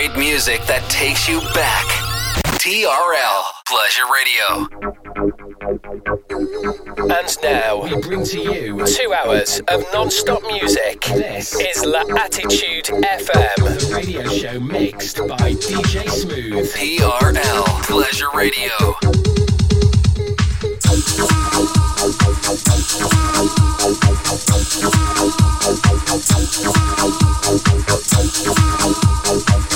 great music that takes you back. TRL Pleasure Radio. And now we bring to you two hours of non-stop music. This is La Attitude FM, the radio show mixed by DJ Smooth. TRL Pleasure Radio.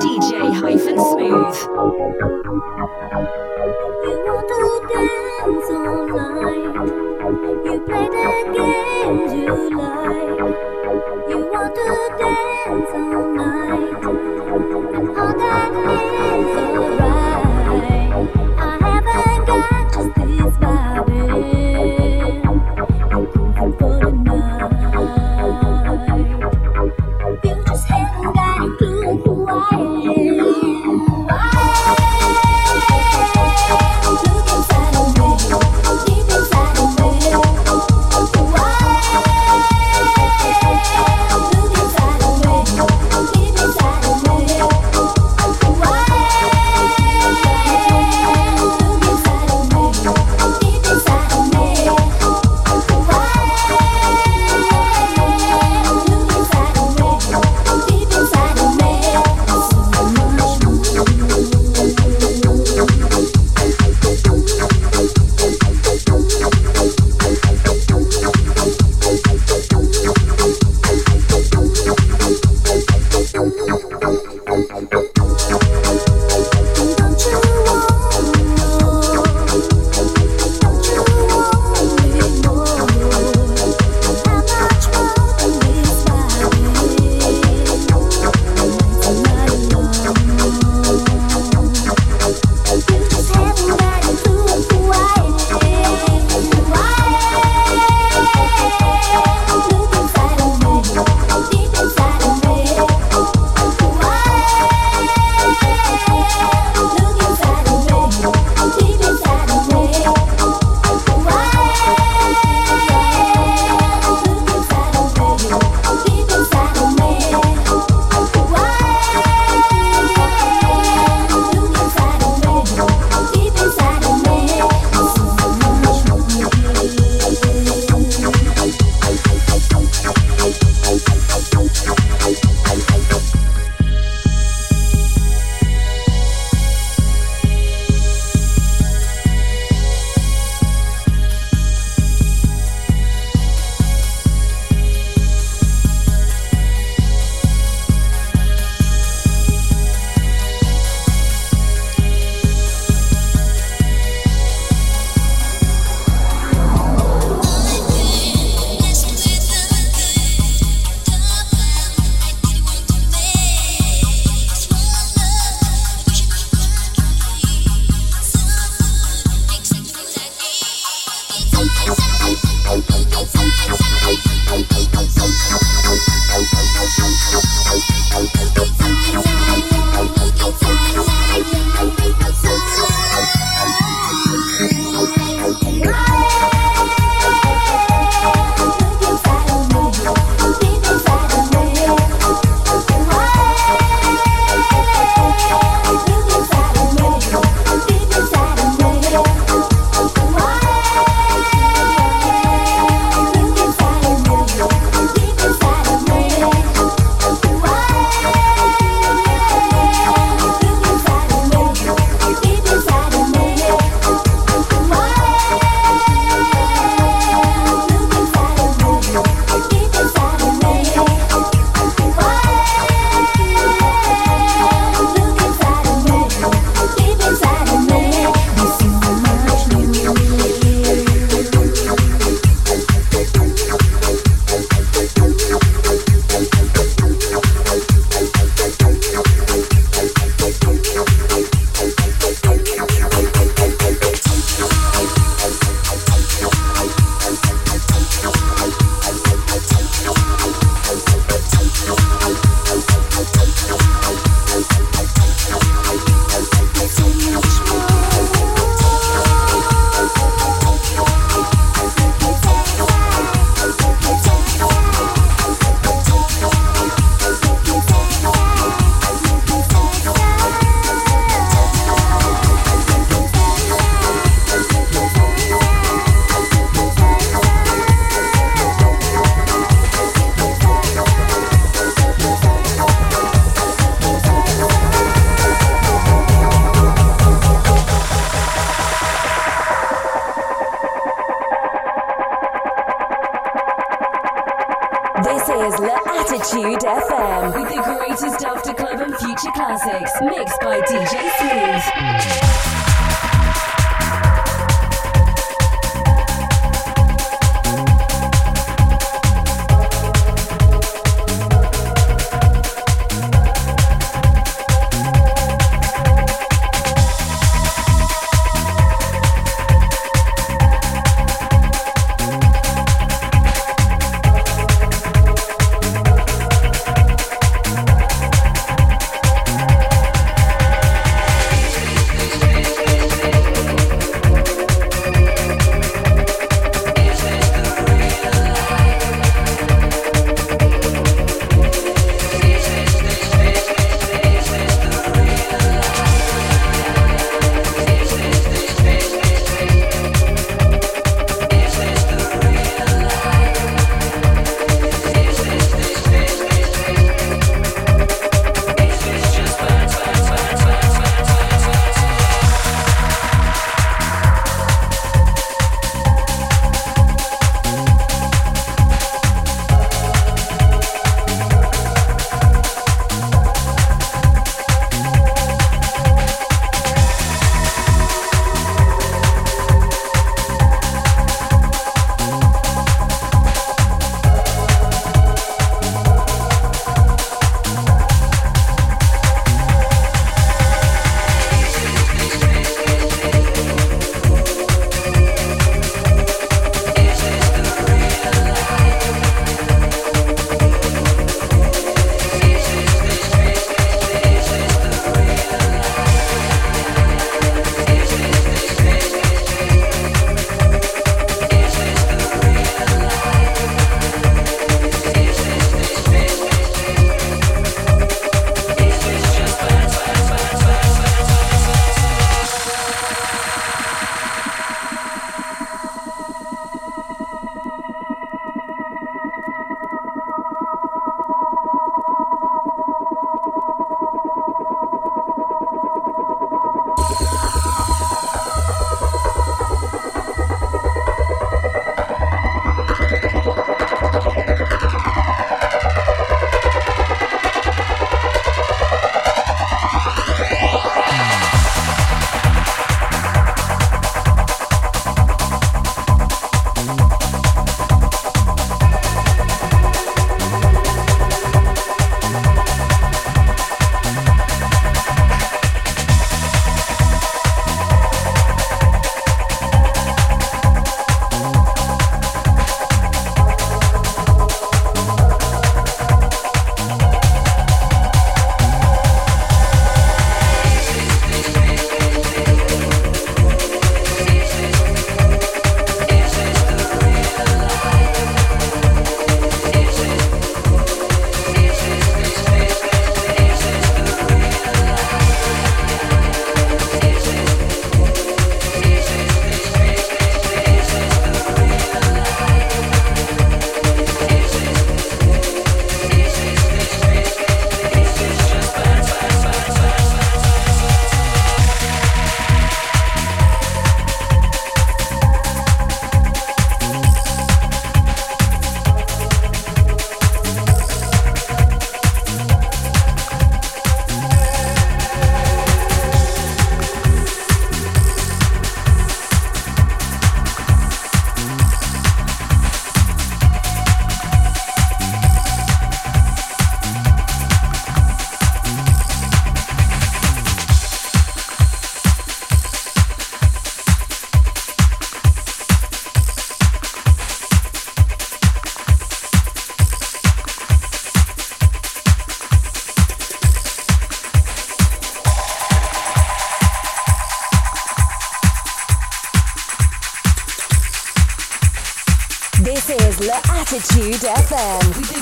DJ-Smooth. L'Attitude FM.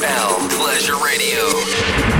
L Pleasure Radio.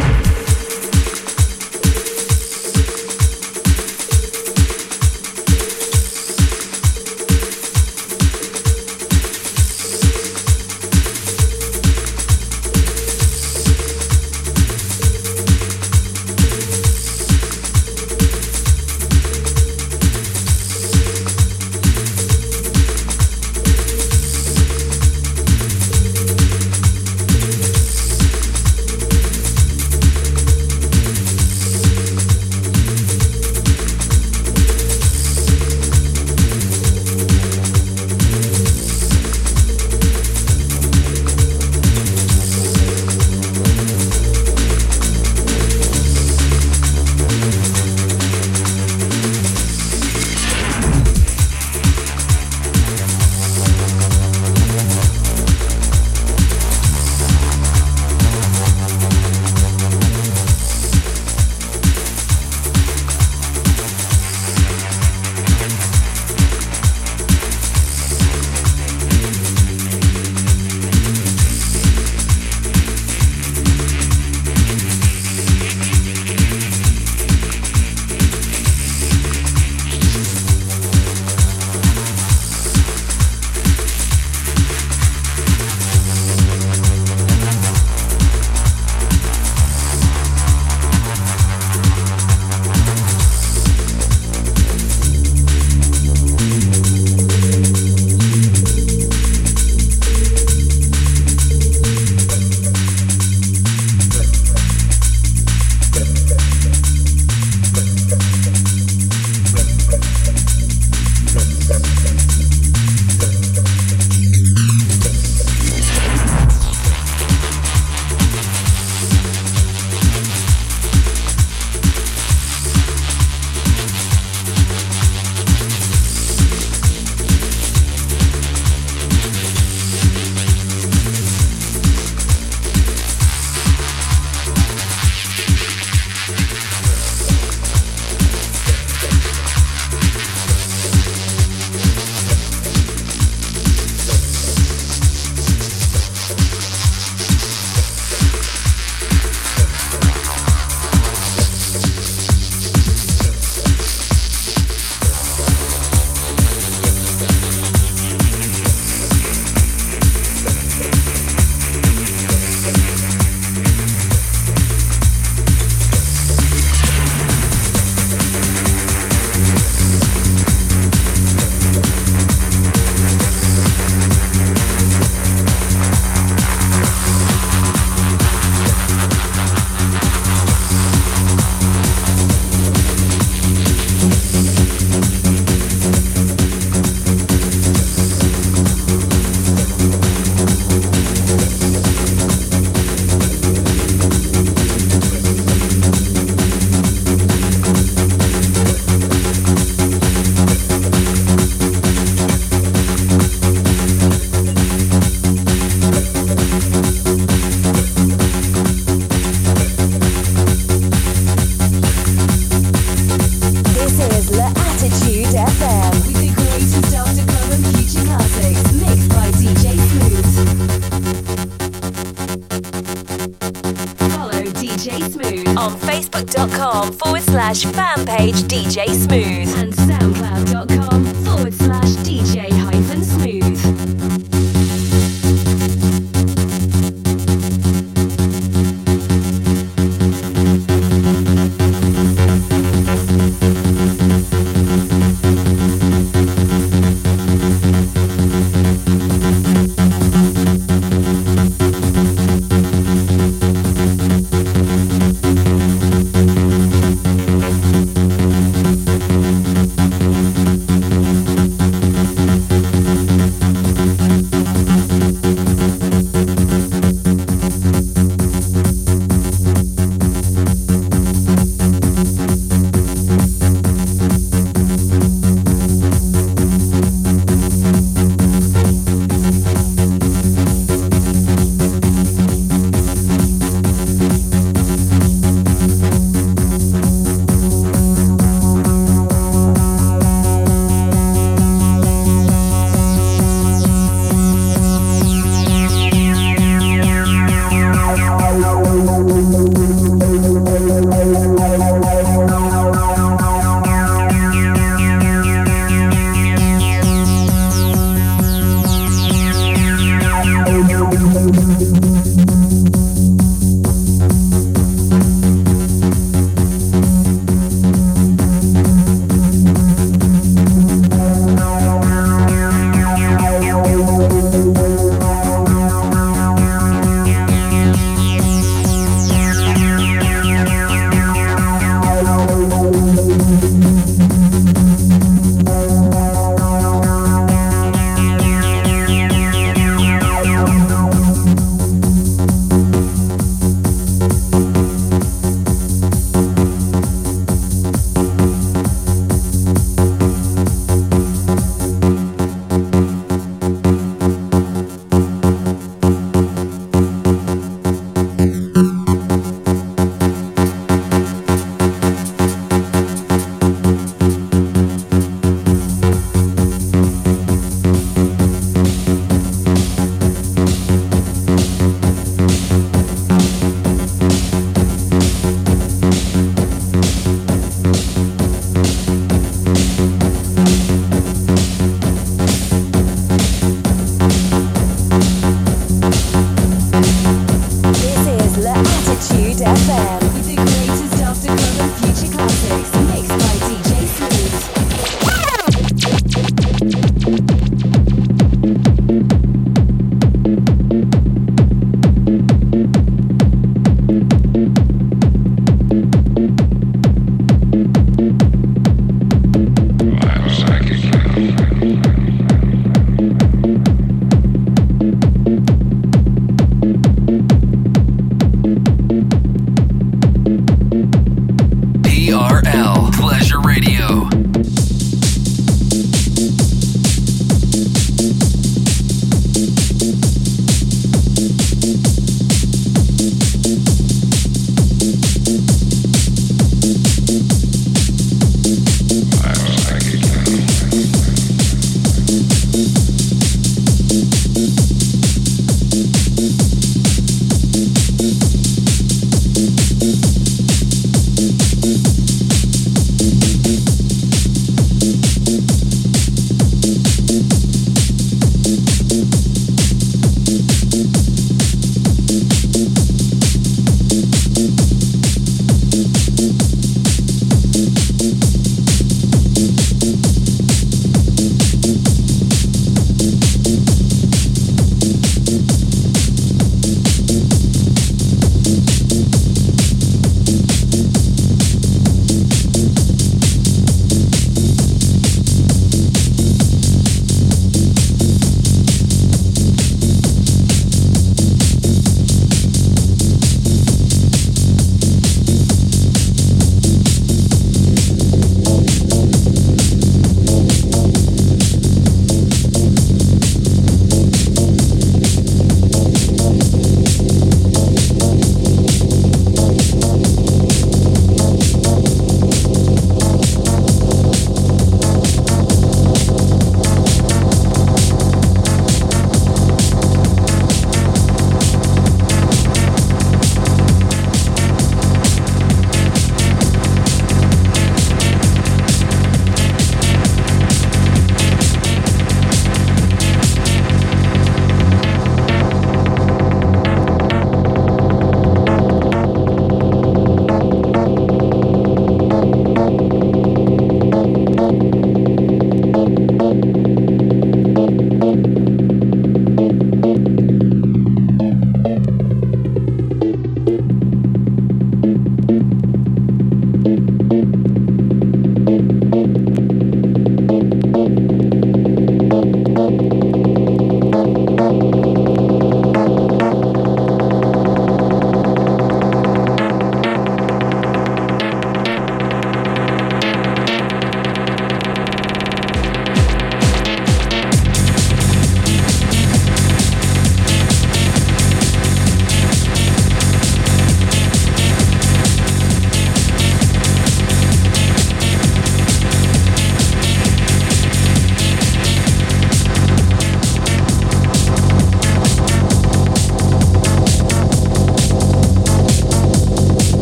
Smooth on Facebook.com forward slash fan page DJ Smooth and SoundCloud.com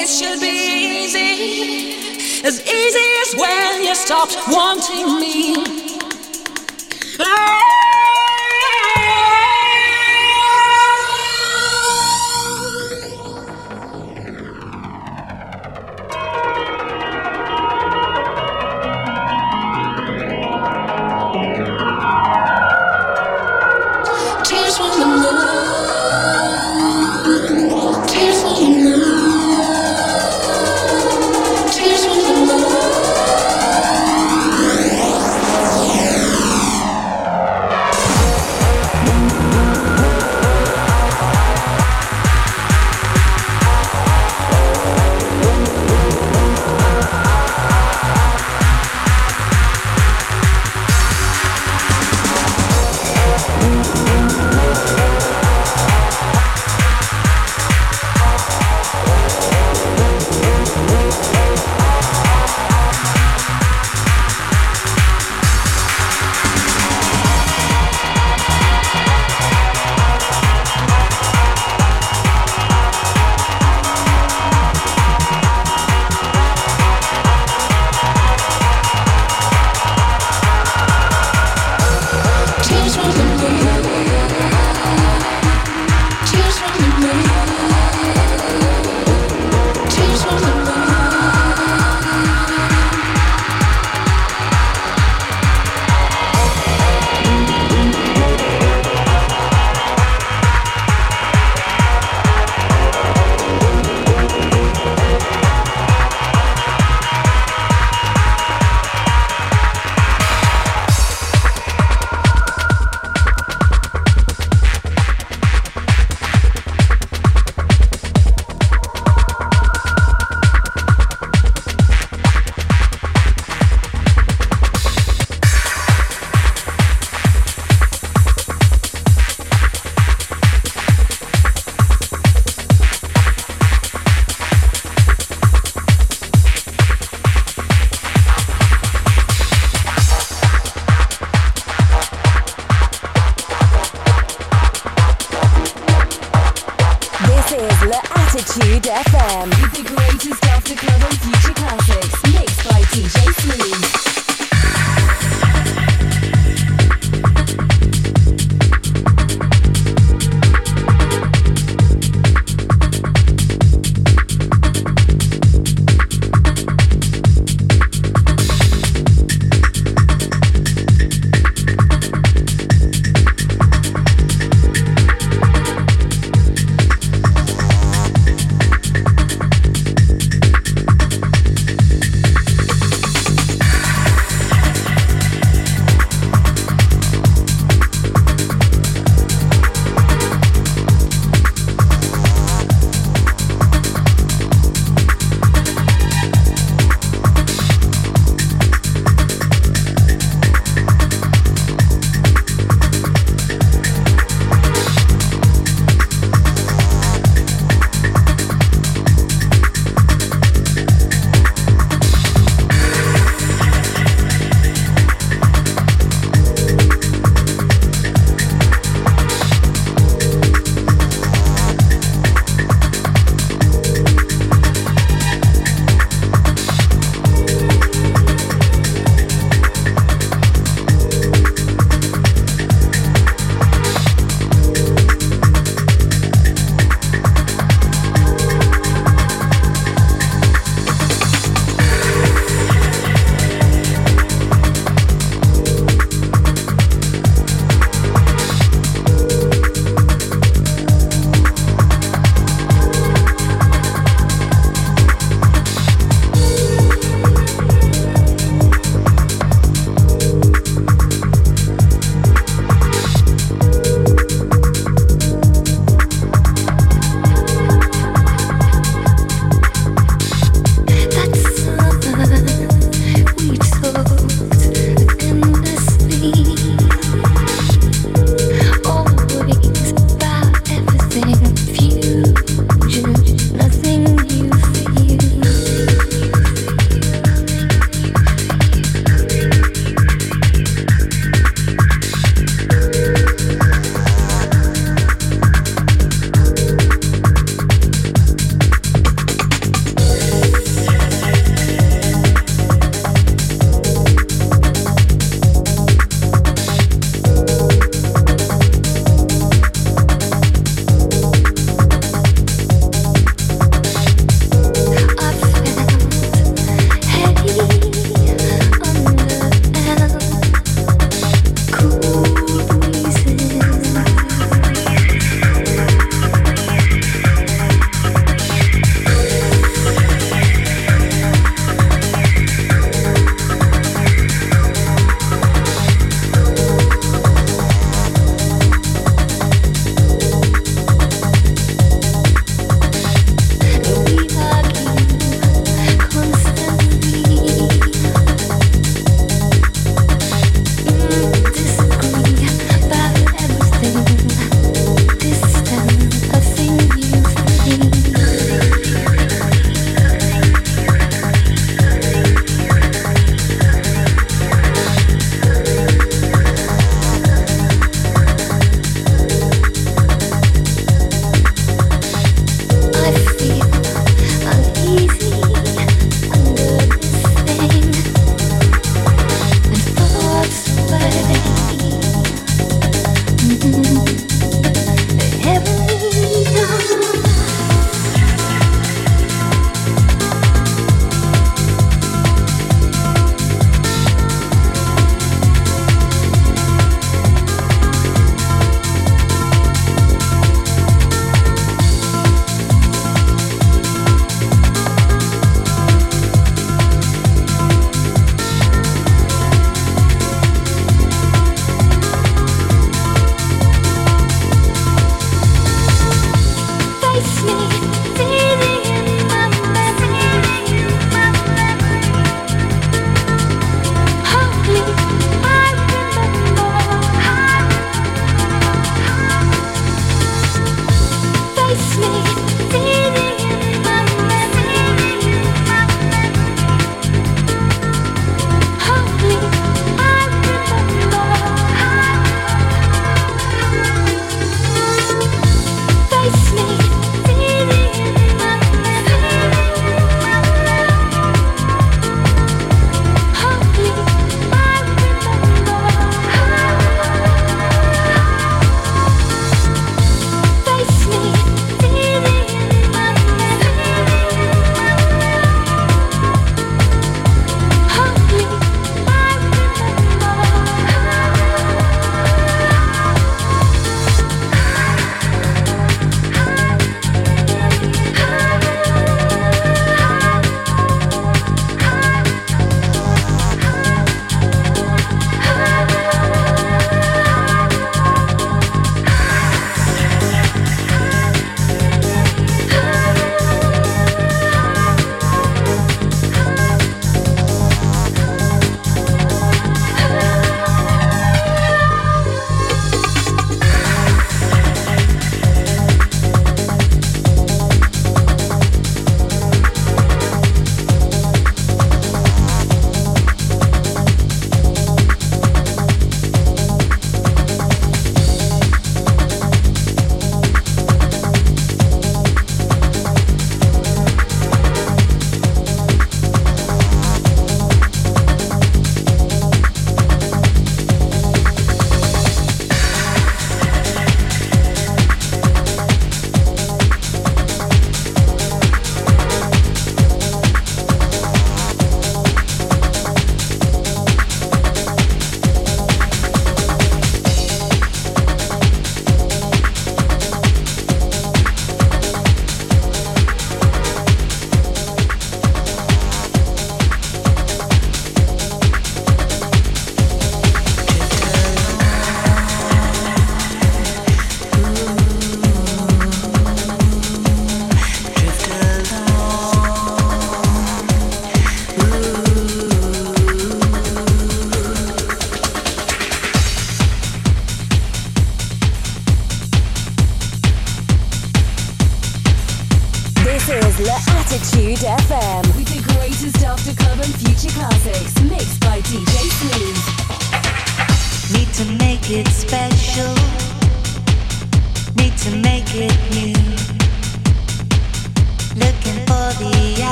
It should be easy, as easy as when you stopped wanting me. Oh.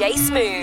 DJ Smooth